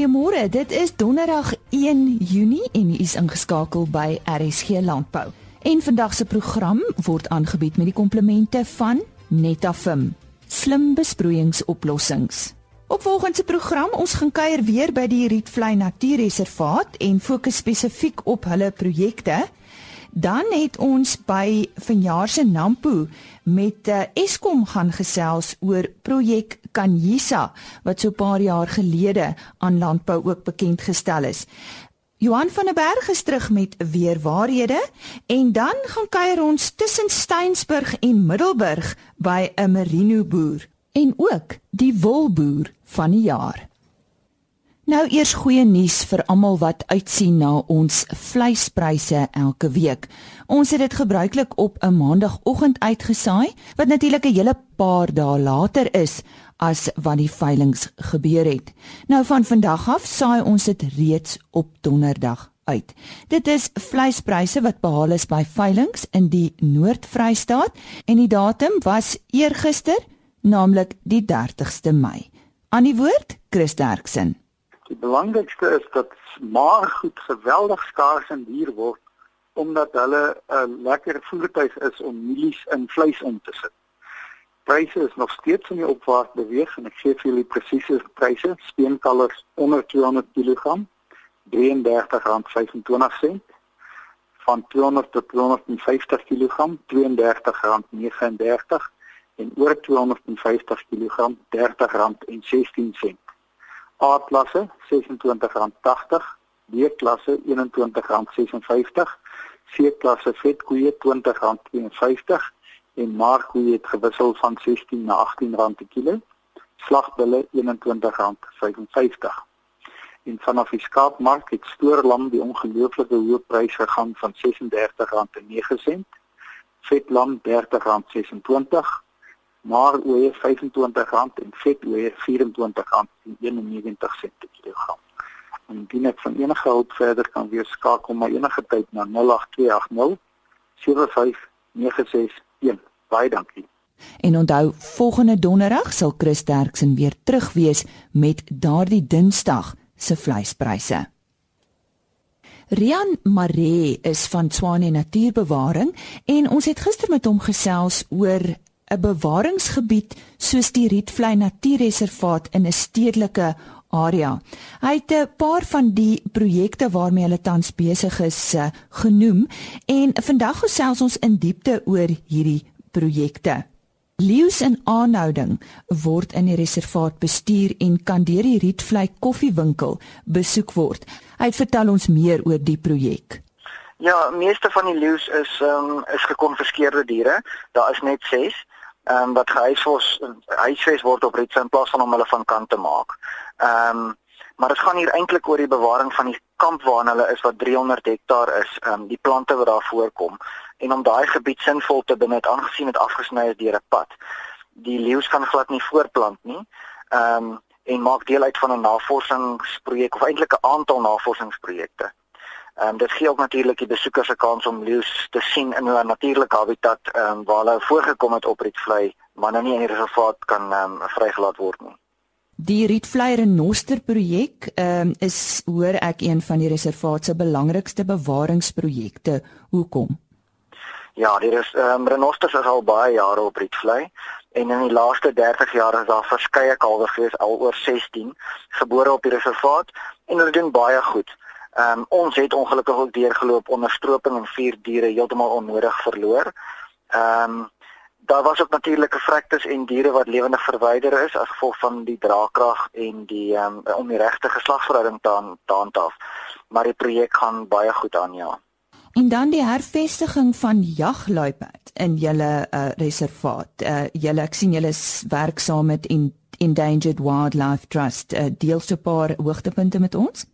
goeiemôre. Dit is Donderdag 1 Junie en u is ingeskakel by RSG Landbou. En vandag se program word aangebied met die komplemente van Netafim. Slim besproeiingsoplossings. Op volgende program ons gaan kuier weer by die Rietvlei Natuurreservaat en fokus spesifiek op hulle projekte. Dan het ons by vanjaar se Nampo met uh, Eskom gaan gesels oor projek Kanyisa wat so 'n paar jaar gelede aan landbou ook bekend gestel is. Johan van der Berg is terug met weer waarhede en dan gaan kuier ons tussen Steensburg en Middelburg by 'n merino boer en ook die wolboer van die jaar. Nou eers goeie nuus vir almal wat uitsien na ons vleispryse elke week. Ons het dit gebruiklik op 'n maandagooggend uitgesaai wat natuurlik 'n hele paar dae later is as wat die veilinge gebeur het. Nou van vandag af saai ons dit reeds op donderdag uit. Dit is vleispryse wat behaal is by veilinge in die Noord-Vrystaat en die datum was eergister, naamlik die 30ste Mei. Aan die woord, Chris Derksen. Die belangrikste is dat maar goed geweldig skaars en duur word omdat hulle 'n lekker voertuig is om mielies in vleis om te sit. Pryse is nog steeds in die opwaarts beweeg en ek gee vir julle presiese pryse. Steenkalvers onder 200 kg R33.25 van 200 tot 250 kg R32.39 en oor 250 kg R30.16 A-klasse R26.80, B-klasse R21.56, C-klasse vetkoeie R20.52 en maarkoeie het gewissel van R16 na R18 per kilo. Slagbulle R21.55. En vanaf die skaapmark het stoorlam die ongelooflike hoë prys gegaan van R36.09, vetlam R30.26 maar oeye R25 en vet oeye R24.91 per kilogram. En indien ek van enige hulp verder kan weer skakel my enige tyd na 08280 75961. Baie dankie. En onthou, volgende donderdag sal Chris Derksen weer terug wees met daardie Dinsdag se vleispryse. Rian Maree is van Swane Natuurbewaring en ons het gister met hom gesels oor 'n bewaringsgebied soos die Rietvlei Natuurreservaat in 'n stedelike area. Hy het 'n paar van die projekte waarmee hulle tans besig is uh, genoem en vandag gesels ons in diepte oor hierdie projekte. Leeu's in aanhouding word in die reservaat bestuur en kan deur die Rietvlei koffiewinkel besoek word. Hy het vertel ons meer oor die projek. Ja, meeste van die leeu's is um, is gekonfiskeerde diere. Daar is net 6 ehm um, wat gehuisves huisves word op Rietse in plaas van om hulle van kant te maak. Ehm um, maar dit gaan hier eintlik oor die bewaring van die kamp waarna hulle is wat 300 hektaar is, ehm um, die plante wat daar voorkom en om daai gebied sinvol te benut aangesien dit afgesny is deur 'n pad. Die leeu's kan glad nie voortplant nie. Ehm um, en maak deel uit van 'n navorsingsprojek of eintlik 'n aantal navorsingsprojekte. Ehm um, dit gee ook natuurlik die besoekers 'n kans om leeu's te sien in hulle natuurlike habitat ehm um, waar hulle voorgekom het op Rietvlei, maar nou nie in die reservaat kan ehm um, vrygelaat word nie. Die Rietvlei renoster projek ehm um, is hoor ek een van die reservaat se belangrikste bewaringsprojekte. Hoekom? Ja, die is ehm um, renosters is al baie jare op Rietvlei en in die laaste 30 jaar is daar verskeie kalwers gewees al oor 16 gebore op die reservaat en hulle doen baie goed. Ehm um, ons het ongelukkig ook deurgeloop onder stroping en vier diere heeltemal onnodig verloor. Ehm um, daar was ook natuurlike vrektes en diere wat lewendig verwyder is as gevolg van die draagkrag en die ehm um, om die regte geslagsverhouding te handhaaf. Maar die projek gaan baie goed aan ja. En dan die hervestiging van jagluiperd in julle uh, reservaat. Uh, julle ek sien julle werk saam met Endangered Wildlife Trust. Uh, deel so 'n paar hoogtepunte met ons?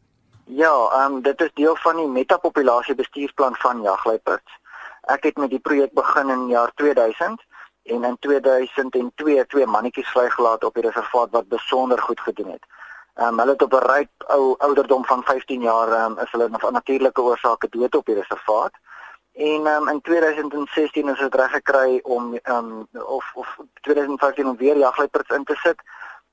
Ja, ehm um, dit is deel van die metapopulasie bestuursplan van jagluiperds. Ek het met die projek begin in jaar 2000 en in 2002 twee mannetjies vrygelaat op die reservaat wat besonder goed gedoen het. Ehm um, hulle het op 'n ryp ou ouderdom van 15 jaar ehm um, is hulle van natuurlike oorsake dood op die reservaat. En ehm um, in 2016 is dit reg gekry om ehm um, of of 2015 om weer jagluiperds in te sit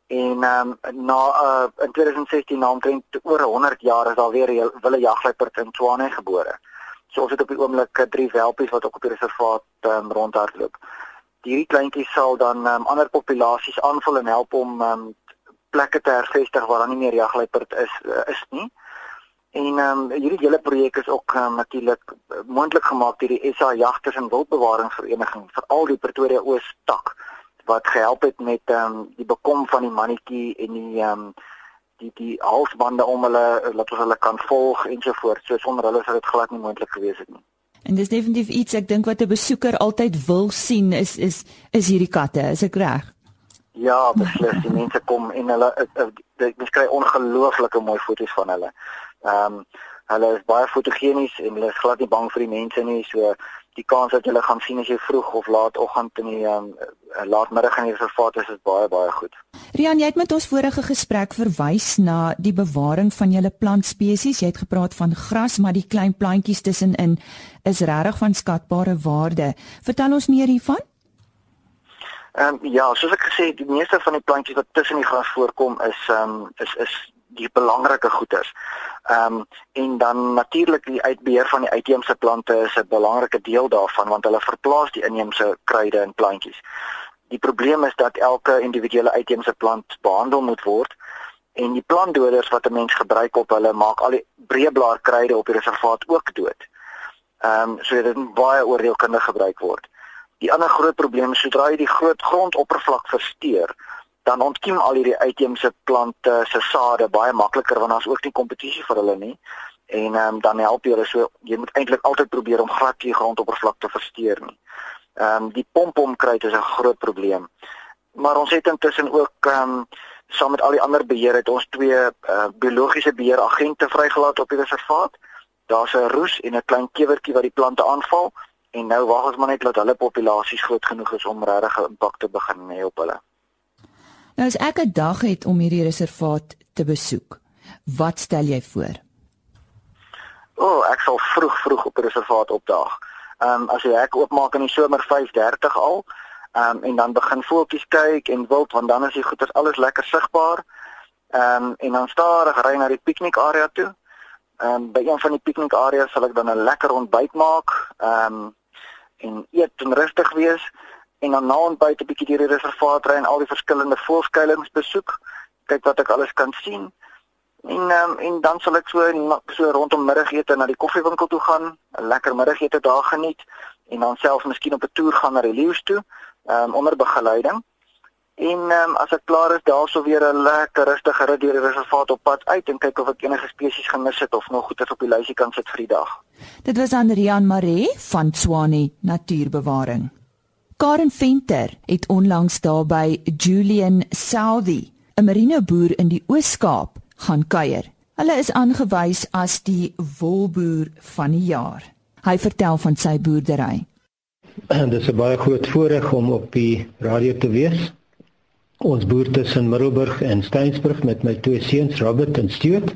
En ehm um, na uh, in 2016 na omtrent oor 100 jaar is daar weer wille jagluiperd in Tshwane gebore. So ons het op die oomblik eh, drie welpies wat ook op die reservaat um, rondhardloop. Hierdie kleintjies sal dan um, ander populasies aanvul en help om um, plekke te hervestig waar daar nie meer jagluiperd is uh, is nie. En ehm um, hierdie hele projek is ook um, natuurlik moontlik gemaak deur die SA Jagters en Wildbewaringsvereniging vir al die Pretoria Oos tak wat gehelp het met ehm um, die bekom van die mannetjie en die ehm um, die die halsbande om hulle laat ons hulle kan volg ensovoorts. So sonder hulle sou dit glad nie moontlik gewees het nie. En dis definitief iets ek dink wat 'n besoeker altyd wil sien is is is hierdie katte, is ek reg? Ja, beslis. Die mense kom en hulle jy kry ongelooflike mooi foto's van hulle. Ehm um, hulle is baie fotogenies en hulle is glad nie bang vir die mense nie. So die kans dat jy gaan sien as jy vroeg of laat oggend in die um, laatmiddag in die reservaat is, is baie baie goed. Rian, jy het met ons vorige gesprek verwys na die bewaring van julle plantspesies. Jy het gepraat van gras, maar die klein plantjies tussenin is regtig van skatbare waarde. Vertel ons meer hiervan. Ehm um, ja, soos ek gesê het, die meeste van die plantjies wat tussen die gras voorkom is ehm um, is is die belangrike goeders. Ehm um, en dan natuurlik die uitbeheer van die uitheemse plante is 'n belangrike deel daarvan want hulle verplaas die inheemse kruide en plantjies. Die probleem is dat elke individuele uitheemse plant behandel moet word en die plantdoders wat 'n mens gebruik op hulle maak al die breëblaarkruide op die reservaat ook dood. Ehm um, so dit moet baie oordeelkundig gebruik word. Die ander groot probleem is sodra jy die groot grondoppervlak versteur, dan ontkiem al hierdie uitheemse plante se sade baie makliker want daar's ook nie kompetisie vir hulle nie. En ehm um, dan help jy hulle so jy moet eintlik altyd probeer om glad die grondoppervlak te versteur nie. Ehm um, die pompomkruid is 'n groot probleem. Maar ons het intussen ook ehm um, saam met al die ander beheer het ons twee uh, biologiese beheeragente vrygelaat op die reservaat. Daar's 'n roes en 'n klein kewertjie wat die plante aanval en nou wag ons maar net dat hulle populasies groot genoeg is om regtig 'n impak te begin hê op hulle. Nou as ek 'n dag het om hierdie reservaat te besoek, wat stel jy voor? O, oh, ek sal vroeg vroeg op die reservaat opdaag. Ehm um, as jy hek oopmaak in die somer 5:30 al, ehm um, en dan begin voeltjies kyk en wild want dan is die goeders alles lekker sigbaar. Ehm um, en dan stadig ry na die piknikarea toe. Ehm um, by een van die piknikareas sal ek dan 'n lekker ontbyt maak. Ehm um, en eet en rustig wees en dan na en buite 'n bietjie deur die reservaat ry en al die verskillende voëlskuilings besoek, kyk wat ek alles kan sien. En um, en dan sal ek so so rondom middagete na die koffiewinkel toe gaan, 'n lekker middagete daar geniet en dan self miskien op 'n toer gaan na die leeu's toe, um, onder begeleiding. En um, as ek klaar is, daarso weer 'n lekker rustige rit deur die reservaat op pad uit en kyk of ek enige spesies gemis het of nog goeders op die lysie kan sit vir die dag. Dit was Andrian Maree van Swane Natuurbewaring. Karen Venter het onlangs daar by Julian Southey, 'n merino boer in die Oos-Kaap, gaan kuier. Hulle is aangewys as die wolboer van die jaar. Hy vertel van sy boerdery. Dit is 'n baie groot voorreg om op die radio te wees. Ons boer tussen Middelburg en Steensburg met my twee seuns Robert en Stuart.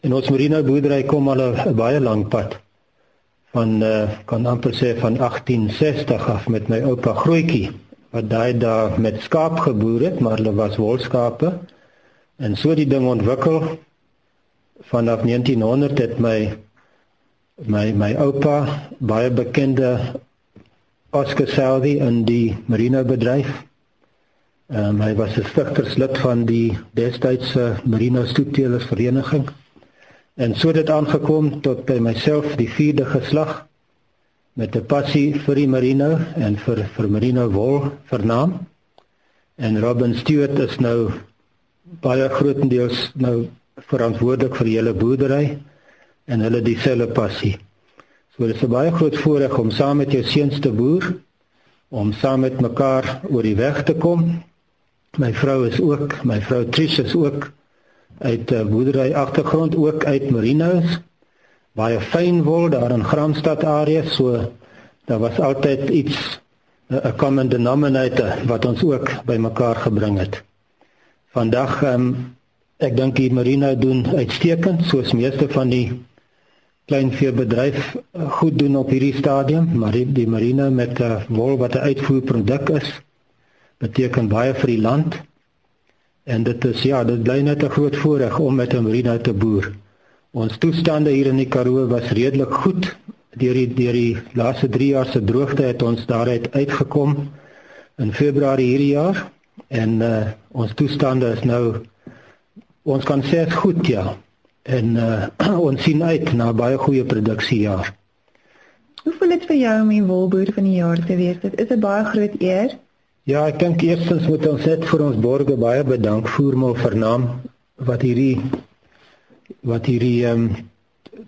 En ons merino boerdery kom al 'n baie lank pad van uh, kan amper sê van 1860 af met my oupa Grootjie wat daai daar met skaap geboer het, maar hulle was wolskape. En so die ding ontwikkel vanaf 1900 het my my my oupa baie bekende Oscar Saudi in die marine bedryf. Ehm um, hy was 'n stigterslid van die destydse marine stoetteelers vereniging. En so dit aangekom tot by myself die vierde geslag met 'n passie vir die merino en vir vir merino wol vernaam. En Robin Stewart is nou baie grootendeels nou verantwoordelik vir hele boerdery en hulle dieselfde passie. So dit is 'n baie groot voorreg om saam met jou seuns te boer, om saam met mekaar oor die weg te kom. My vrou is ook, my vrou Trish is ook uit 'n uh, boerdery agtergrond ook uit Marinos baie fyn wol daar in Gramstad area so daar was altyd iets 'n common denominator wat ons ook bymekaar gebring het. Vandag um, ek dink die Marino doen uitstekend soos meeste van die kleinveebedryf uh, goed doen op hierdie stadium, maar die, die Marino met uh, wol wat 'n uitvoerproduk is beteken baie vir die land En dit is ja, dit bly net 'n groot voordeel om met 'n merino te boer. Ons toestande hier in die Karoo was redelik goed. Deur die deur die laaste 3 jaar se droogte het ons daaruit uitgekom in Februarie hierdie jaar en uh, ons toestande is nou ons kan sê is goed ja. En uh, ons sien uit na baie goeie produksiejaar. Hoe voel dit vir jou om die wolboer van die jaar te wees? Dit is 'n baie groot eer. Ja, ek dink eerstens moet ons net vir ons borgers baie bedank voermal vernaam wat hierdie wat hierdie ehm um,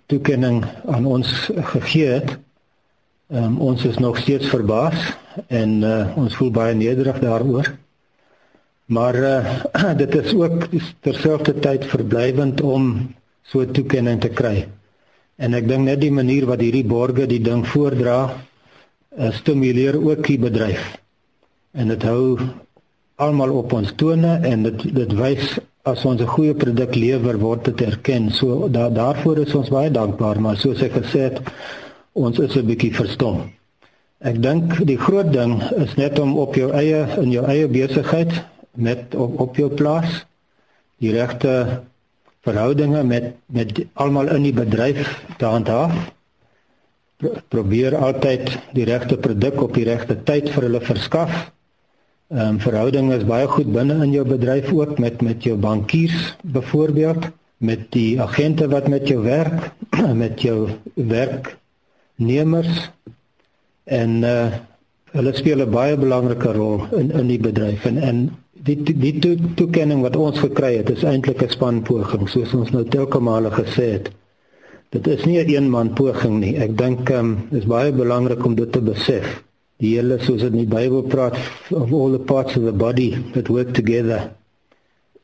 toekenning aan ons gegee het. Ehm um, ons is nog steeds verbaas en uh, ons voel baie nederig daaroor. Maar uh, dit is ook terselfdertyd verblywend om so 'n toekenning te kry. En ek dink net die manier wat hierdie borgers die ding voordra, uh, stimuleer ook die bedryf. En dit hou almal op ons tone en dit dit wys as ons 'n goeie produk lewer word dit erken. So da, daarvoor is ons baie dankbaar, maar soos ek gesê het, ons is 'n bietjie verstom. Ek dink die groot ding is net om op jou eie in jou eie besigheid met op, op jou plaas die regte verhoudinge met met almal in die bedryf te handhaaf. Probeer altyd die regte produk op die regte tyd vir hulle verskaf. Ehm um, verhoudinge is baie goed binne in jou bedryf ook met met jou bankiers byvoorbeeld, met die agente wat met jou werk, met jou werknemers en uh hulle speel 'n baie belangrike rol in in die bedryf en en die die to, toekenning wat ons gekry het is eintlik 'n spanpoging soos ons nou telke male gesê het. Dit is nie 'n een man poging nie. Ek dink ehm um, is baie belangrik om dit te besef. Die hele soos in die Bybel praat of all the parts of the body that work together.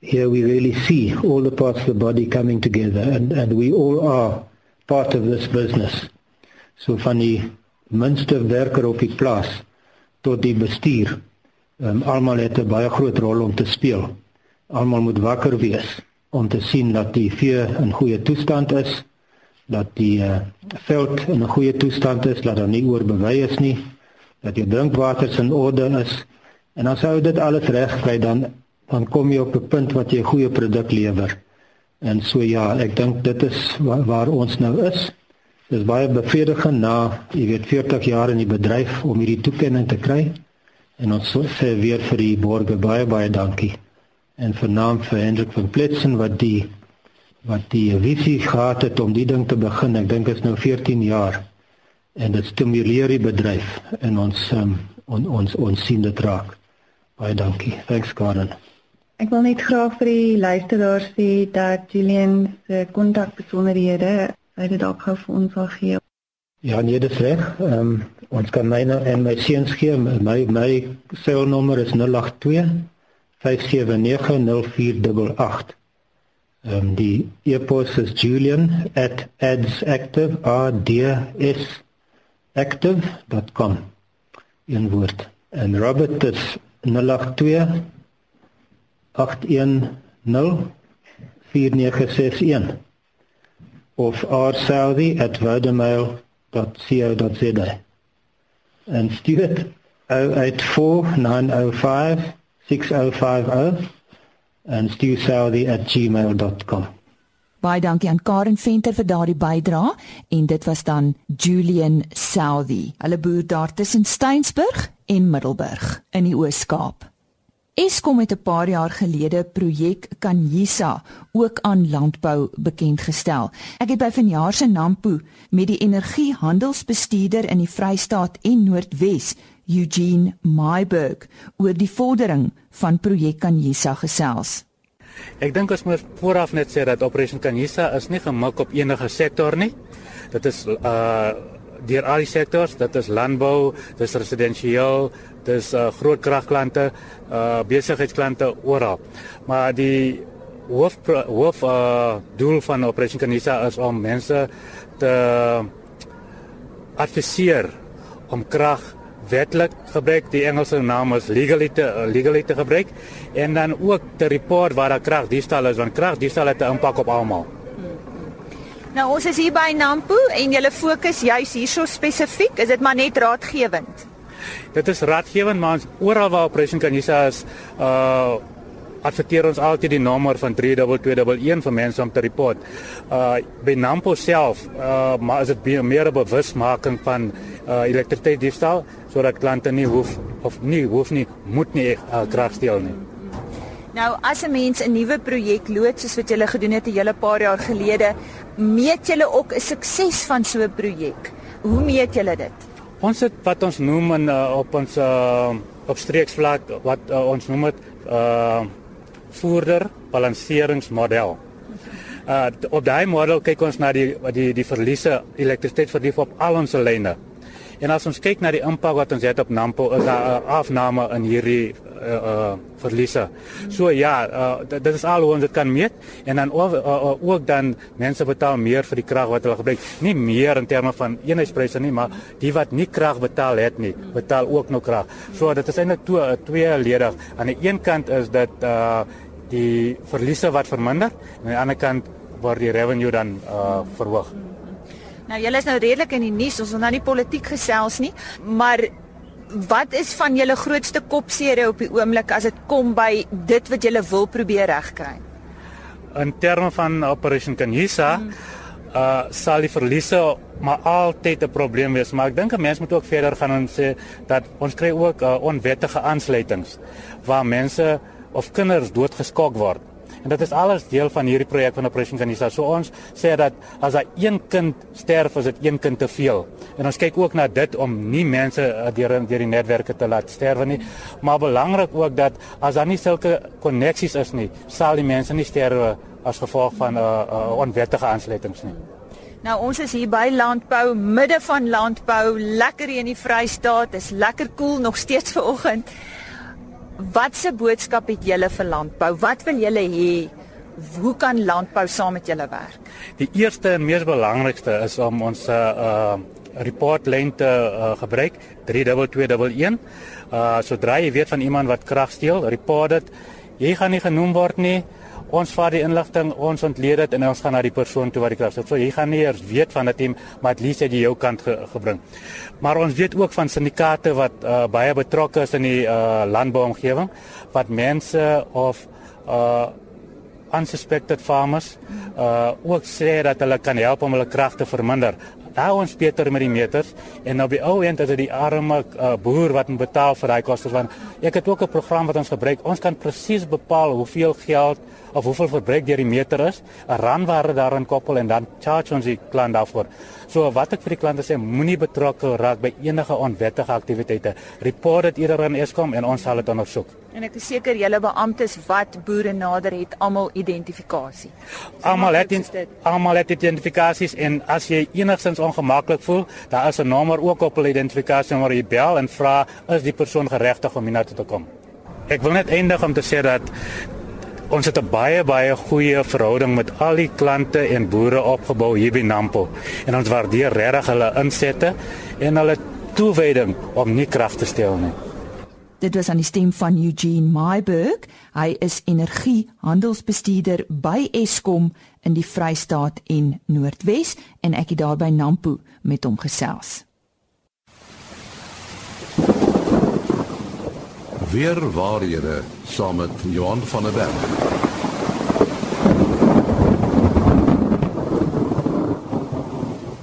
Here we really see all the parts of the body coming together and and we all are part of this business. So van die minste werker op die plaas tot die bestuur um, almal het 'n baie groot rol om te speel. Almal moet wakker wees om te sien dat die vee in goeie toestand is, dat die uh, veld in 'n goeie toestand is, dat daar nie oorbewei is nie, dat die drinkwater in orde is. En as jy dit alles reg kry dan dan kom jy op 'n punt wat jy 'n goeie produk lewer. En so ja, ek dink dit is waar, waar ons nou is. Dit is baie bevredigend na, jy weet, 40 jaar in die bedryf om hierdie toekenning te kry. En ons sê weer vir die borge baie baie dankie. En vernaam vir Hendrik van Pletsen wat die wat die visie gehad het om die ding te begin. Ek dink dit is nou 14 jaar. En dit stimuleer die bedryf en ons um, on, ons ons sien dit raak. Baie dankie. Thanks Gordon. Ek wil net graag vir die luisteraars sê dat Julian se kontakbesonderhede hy dit ook gou vir ons sal gee. Ja, nee, dit is reg. Ehm um, ons kan myne en my seuns gee. My my selnommer is 082 5790488. Ehm um, die e-pos is julian@adsactive.com. In woord. En Robert is 082 810 4961 of rsaudi@vodemail.com www.co.za. En stuur dit 0849056050 en stuur saudi@gmail.com. Baie dankie aan Karen Venter vir daardie bydrae en dit was dan Julian Saudi. Hulle boer daar tussen Steensburg en Middelburg in die Oos-Kaap. Eskom het 'n paar jaar gelede projek Kanyisa ook aan landbou bekend gestel. Ek het by vanjaar se Nampo met die energiehandelsbestuurder in die Vrystaat en Noordwes, Eugene Myburg, oor die vordering van projek Kanyisa gesels. Ek dink ons moet vooraf net sê dat Operation Kanyisa is nie gemik op enige sektor nie. Dit is uh deur al die sektors, dit is landbou, dis residensieel, dis uh, groot kragklante, uh besigheidsklante oral. Maar die hoof hoof uh doel van Operation Kanisa is om mense te adviseer om krag wetlik gebruik die Engelse naam is legally te legally te gebruik en dan ook te report waar daar kragdiefstal is want kragdiefstal het 'n impak op almal. Nou ons is hier by Nampo en julle fokus juis hierso spesifiek, is dit maar net raadgewend. Dit is raadgewend maar oral waar Operation Kanisa is uh adverteer ons altyd die nommer van 3211 vir mense om te report. Uh by Nampo self, uh maar is dit meer 'n bewusmaking van uh elektrisiteitsdiefstal sodat klante nie hoef of nie hoef nie moet nie uh, krag steel nie. Nou as 'n mens 'n nuwe projek loods soos wat julle gedoen het 'n hele paar jaar gelede, meet julle ook 'n sukses van so 'n projek. Hoe meet julle dit? Ons het wat ons noem in uh, op ons uh, op streeksvlak wat uh, ons noem dit uh voerder balanseringsmodel. Uh op daai model kyk ons na die die die verliese elektrisiteit verlies op al ons lyne. En as ons kyk na die impak wat ons het op Nampo, is daar 'n afname in hierdie uh, uh verliese. So ja, uh, dit is al hoe ons dit kan meet en dan ook, uh, uh, ook dan mense betaal meer vir die krag wat hulle gebruik. Nie meer in terme van eenheidspryse nie, maar die wat nie krag betaal het nie, betaal ook nog krag. So dit is eintlik twee tweeledig. Aan die een kant is dit uh die verliese wat verminder en aan die ander kant word die revenue dan uh verhoog. Nou julle is nou redelik in die nuus, ons wil nou nie politiek gesels nie, maar wat is van julle grootste kopseere op die oomblik as dit kom by dit wat julle wil probeer regkry? In terme van Operation Kanisa, hmm. uh sal die verliese maar altyd 'n probleem wees, maar ek dink 'n mens moet ook verder gaan en sê dat ons kry ook uh, onwettige aansluitings waar mense of kinders doodgeskok word. En dit is alles deel van hierdie projek van Operation Kanisa. So ons sê dat as daar een kind sterf, is dit een kind te veel. En ons kyk ook na dit om nie mense eh, deur deur die netwerke te laat sterwe nie. Maar belangrik ook dat as daar nie sulke koneksies is nie, sal die mense nie sterwe as gevolg van 'n uh, eh, uh, eh, onwettige aansluitings nie. Nou ons is hier by landbou, midde van landbou, lekker hier in die Vrystaat. Dis lekker koel cool, nog steeds ver oggend. Watse boodskap het julle vir landbou? Wat wil julle hê? Hoe kan landbou saam met julle werk? Die eerste en mees belangrikste is om ons uh, uh report lyn te uh, gebruik 32211. Uh sodra jy weet van iemand wat krag steel, report dit. Jy gaan nie genoem word nie ons vat die inligting, ons ontleed dit en ons gaan na die persoon toe wat die krag het. So jy gaan nie eers weet van dit nie, maar at least het jy jou kant ge gebring. Maar ons weet ook van syndikaate wat uh, baie betrokke is in die uh, landbouomgewing wat mense of uh unsuspected farmers uh ook sê dat hulle kan help om hulle krag te verminder. Daar ons beter met die meters en op die ou end is dit die arme uh, boer wat moet betaal vir daai koste want ek het ook 'n program wat ons gebruik. Ons kan presies bepaal hoeveel geld of hoeveel verbruik deur die meter is, 'n randwaarde daarin koppel en dan charge ons die klant daarvoor. So wat ek vir die klante sê, moenie betrokke raak by enige onwettige aktiwiteite. Report dit eerder aan Eskom en ons sal dit ondersoek. En ek is seker julle beamptes wat boere nader het, almal identifikasie. Almal het almal het identifikasies en as jy enigstens ongemaklik voel, daar is 'n nommer ook op hulle identifikasie waar jy bel en vra is die persoon geregtig om hiernatoe te kom. Ek wil net eindig om te sê dat Ons het 'n baie baie goeie verhouding met al die klante en boere opgebou hier by Nampo en ons waardeer regtig hulle insette en hulle toewyding om nie krag te steel nie. Dit was aan die stem van Eugene Myburg. Hy is energiehandelsbestuurder by Eskom in die Vrystaat en Noordwes en ek het daar by Nampo met hom gesels. Weer waarhede saam met Johan van der Berg.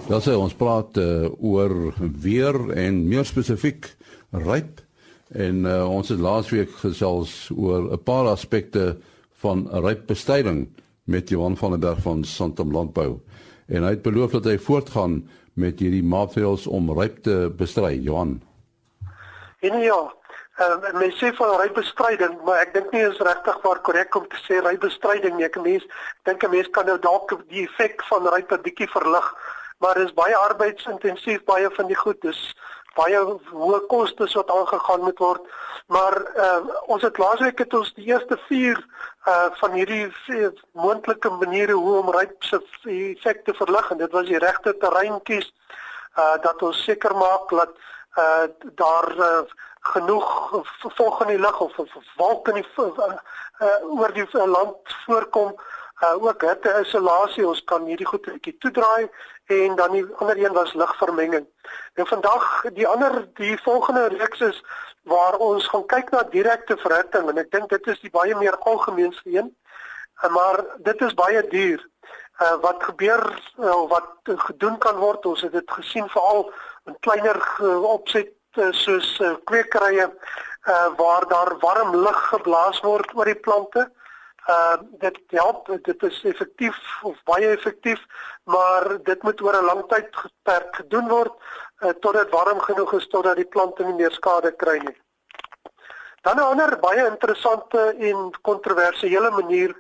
Ja, sê ons praat uh, oor weer en meer spesifiek ryp en uh, ons het laasweek gesels oor 'n paar aspekte van rypbestryding met Johan van der Berg van Santam Landbou. En hy het beloof dat hy voortgaan met hierdie maatreëls om ryp te bestry, Johan. En ja, uh, mense sê van rybestryding, maar ek dink nie is regtig waar korrek om te sê rybestryding nie. Ek mens dink 'n mens kan nou dalk die effek van ryp 'n bietjie verlig, maar dis baie arbeidsintensief baie van die goed. Dis baie hoë kostes wat aangegaan moet word. Maar uh, ons het laasweek het ons die eerste 4 uh van hierdie moontlike maniere hoe om ryp se effek te verlig en dit was die regte terrein kies uh dat ons seker maak dat uh daar uh, genoeg volg in die lug of, of, of wolk in die uh, uh, oor die uh, land voorkom uh, ook hitte isolasie ons kan hierdie goed 'n bietjie toedraai en dan die ander een was ligvermenging. Nou vandag die ander die volgende reeks is waar ons gaan kyk na direkte verhitting en ek dink dit is die baie meer algemeenste een. Uh, maar dit is baie duur. Uh, wat gebeur uh, wat gedoen kan word ons het dit gesien veral in kleiner uh, opset uh, soos uh, kwekerye uh, waar daar warm lug geblaas word oor die plante. Uh dit help dit is effektief of baie effektief maar dit moet oor 'n lang tyd geperk gedoen word uh, totdat warm genoeg is totdat die plante nie meer skade kry nie. Dan 'n ander baie interessante en kontroversiële manier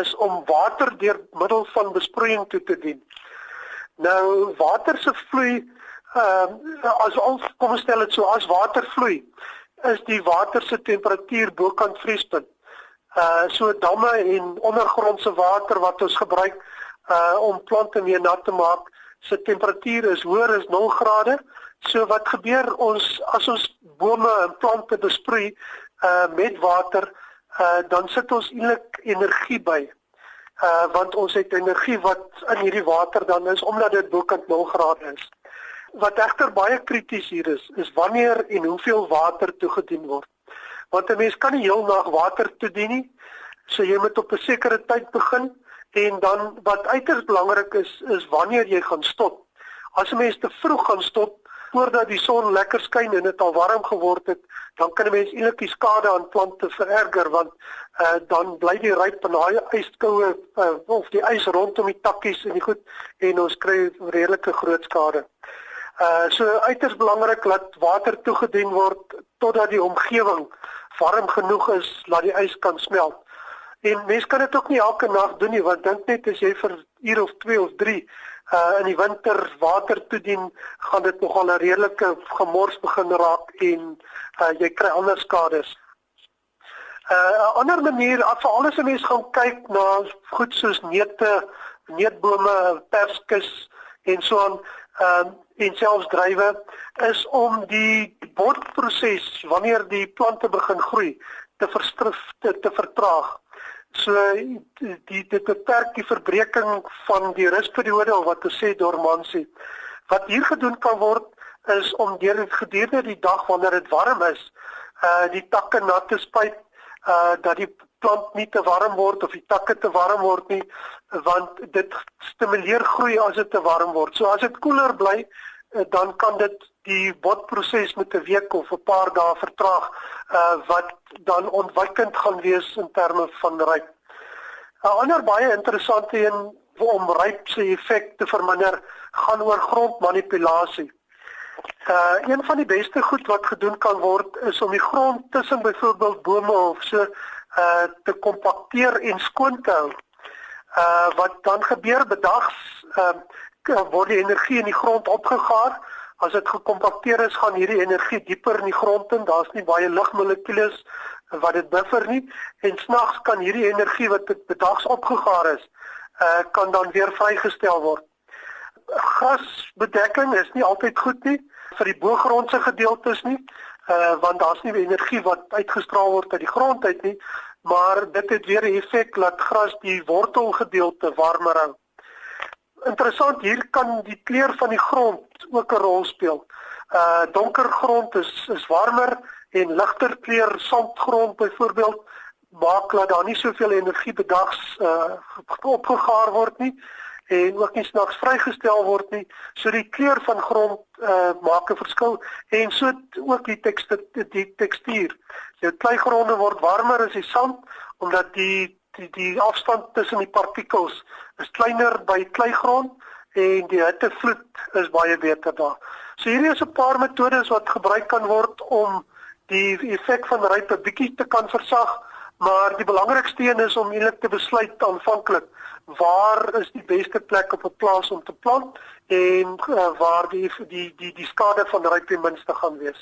is om water deur middel van besproeiing toe te dien. Nou water se vloei ehm uh, as ons kom stel dit so as water vloei is die water se temperatuur bokant vriespunt uh so damme en ondergrondse water wat ons gebruik uh om plante mee nat te maak se temperatuur is hoër as 0 grade. So wat gebeur ons as ons bome en plante besproei uh met water uh dan sit ons eintlik energie by. Uh want ons het energie wat in hierdie water dan is omdat dit bokant 0 grade is. Wat egter baie krities hier is is wanneer en hoeveel water toegedien word want 'n mens kan nie heel nag water toedien nie. So jy moet op 'n sekere tyd begin en dan wat uiters belangrik is is wanneer jy gaan stop. As 'n mens te vroeg gaan stop voordat die son lekker skyn en dit al warm geword het, dan kan 'n mens eintlik die skade aan plante vererger want uh, dan bly die ryp en daai yskoue uh, of die ys rondom die takkies en die goed en ons kry redelike groot skade. Uh so uiters belangrik dat water toegedien word totdat die omgewing warm genoeg is dat die ys kan smelt. En mens kan dit ook nie elke nag doen nie want dink net as jy vir uur of 2 of 3 uh in die winter water toedien, gaan dit nogal 'n redelike gemors begin raak en uh jy kry ander skades. Uh 'n ander manier, as vir alles 'n mens gaan kyk na goed soos neute, neutbome, perskes en so aan, ehm uh, en selfs drywe is om die botproses wanneer die plante begin groei te verstrif te, te vertraag. So die dit beperk die verbreeking van die rusperiode of wat ons sê dormansie. Wat hier gedoen kan word is om deur dit gedurende die dag wanneer dit warm is, uh die takke nat te spuit uh dat die plant nie te warm word of die takke te warm word nie want dit stimuleer groei as dit te warm word. So as dit koeler bly, dan kan dit die botproses met 'n week of 'n paar dae vertraag uh wat dan ontwykend gaan wees in terme van ryp. 'n Ander baie interessante een om ryp se effek te verminder gaan oor grondmanipulasie. Uh een van die beste goed wat gedoen kan word is om die grond tussen byvoorbeeld bome of so uh te kompakteer en skoon te hou. Uh wat dan gebeur bedags uh word die energie in die grond opgegaar. As dit gekompakteer is, gaan hierdie energie dieper in die grond in. Daar's nie baie lugmolekules wat dit buffer nie en snags kan hierdie energie wat bedags opgegaar is, uh kan dan weer vrygestel word. Grasbedekking is nie altyd goed nie vir die boogrondse gedeeltes nie, uh want daar's nie energie wat uitgestraal word uit die grond uit nie, maar dit het weer 'n effek dat gras die wortelgedeelte warmer hou interessant hier kan die kleur van die grond ook 'n rol speel. Uh donker grond is is warmer en ligter kleur sandgrond byvoorbeeld maak dat daar nie soveel energie bedags uh opgegaar word nie en ook nie snags vrygestel word nie. So die kleur van grond uh maak 'n verskil en so ook die tekstuur die tekstuur. Jou kleigronde word warmer as die sand omdat die die die afstand tussen die partikels is kleiner by kleigrond en die hittevloed is baie beter daar. So hierdie is 'n paar metodes wat gebruik kan word om die effek van ryp 'n bietjie te kan versag, maar die belangrikste een is om eintlik te besluit aanvanklik waar is die beste plek op 'n plaas om te plant en uh, waar die die die die skade van ryp die minste gaan wees.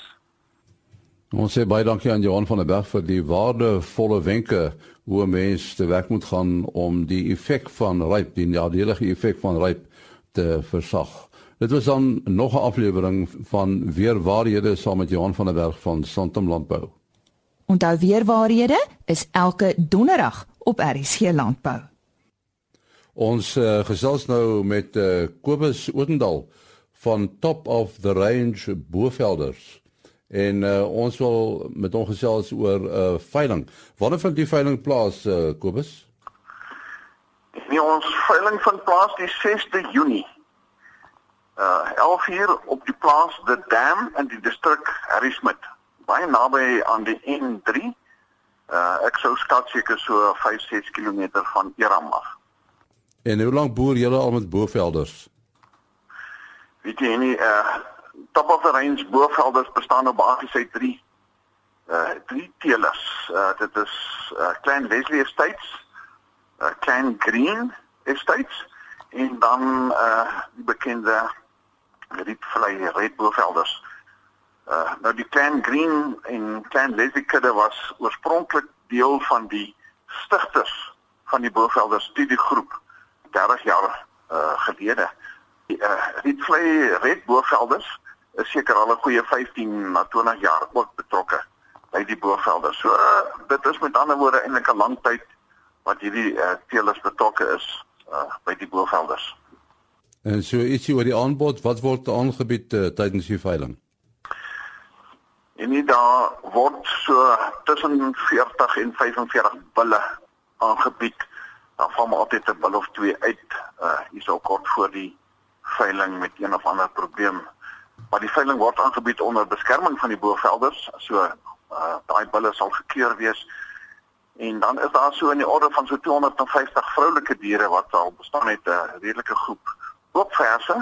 Ons sê baie dankie aan Johan van der Berg vir die waardevolle wenke hoe mense te werk moet gaan om die effek van ryp, die nadelige effek van ryp te versag. Dit was dan nog 'n aflewering van weer waarhede saam met Johan van der Berg van Santam Landbou. Onthou weer waarhede is elke donderdag op RSG Landbou. Ons uh, gesels nou met uh, Kobus Oudendal van Top of the Range Boevelders en uh, ons wil met hom gesels oor 'n uh, veiling. Wanneer vind die veiling plaas uh, Kobus? Nee, ons veiling vind plaas die 6de Junie. Uh 11 uur op die plaas The Dam in die distrik Harrismith, baie naby aan die N3. Uh ek sou skat seker so 5-6 km van Eram af. En hoe lank boer julle al met bovelders? Weet jy nie uh top of the range bovelders bestaan op basies uit 3 uh drie teelers. Uh dit is uh klein Leslie Estates, uh klein Green Estates en dan uh die bekende Rietvlei Red bovelders. Uh nou die klein Green en klein Leslie kudde was oorspronklik deel van die stigters van die bovelders studiegroep 30 jaar uh gelede. Die uh Rietvlei Red bovelders is seker al 'n goeie 15 na 20 jaar ook betrokke by die bovelders. So uh, dit is met ander woorde eintlik 'n lang tyd wat hierdie uh teelers betrokke is uh by die bovelders. En so ietsie oor die aanbod, wat word aangebied uh, tydens die veiling? En nie daar word so tussen 40 en 45 bulle aangebied dan val maar altyd 'n bil of twee uit uh hierso kort voor die veiling met een of ander probleem. Maar die veiling word aangebied onder beskerming van die bovelders, so uh daai bulle sal gekeur wees. En dan is daar so in die orde van so 250 vroulike diere wat al bestaan uit 'n redelike groep oopverse,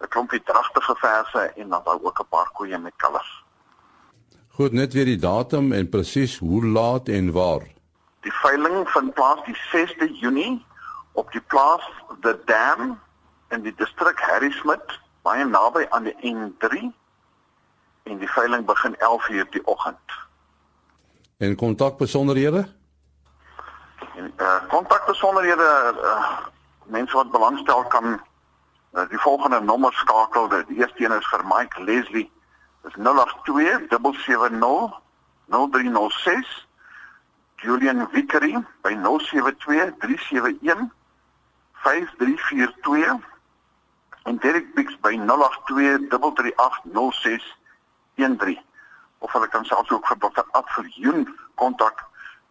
'n klompie dragtige verse en dan ook 'n paar koeie met kalvers. Goed, net weer die datum en presies hoe laat en waar. Die veiling vind plaas die 6de Junie op die plaas The Dam in die distrik Harrismith, baie naby aan die N3 en die veiling begin 11:00 die oggend. En kontakbesonderhede? En uh kontakbesonderhede uh, mense wat belangstel kan uh, die volgende nommer skakel. Die eerste een is vir Mike Leslie. Dis 082 770 0306 Julian Vickery by 0723715342 en Derek Bix by 0823380613 of hulle kan selfs ook vir Dr. Adverjoen kontak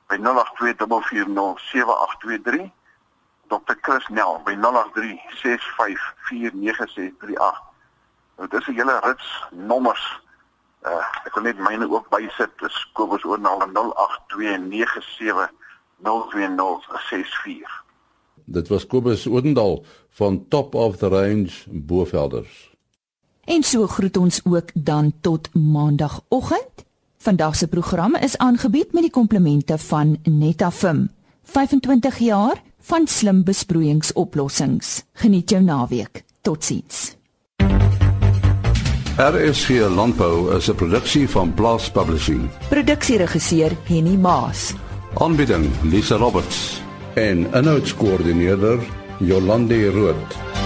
by 0824407823 Dr. Chris Nel by 0836549638 Nou dis 'n hele rits nommers Uh ek wil net myne ook bysit. Dis Kobus Oornal 0829702064. Dit was Kobus Oornal van Top of the Range Boervelders. En so groet ons ook dan tot maandagooggend. Vandag se program is aangebied met die komplimente van Netafim. 25 jaar van slim besproeiingsoplossings. Geniet jou naweek. Totsiens. RSG Landbou is 'n produksie van Blast Publishing. Produksieregisseur Henny Maas. Aanbieding Lisa Roberts en 'n notas koördineerder Jolande Rooi.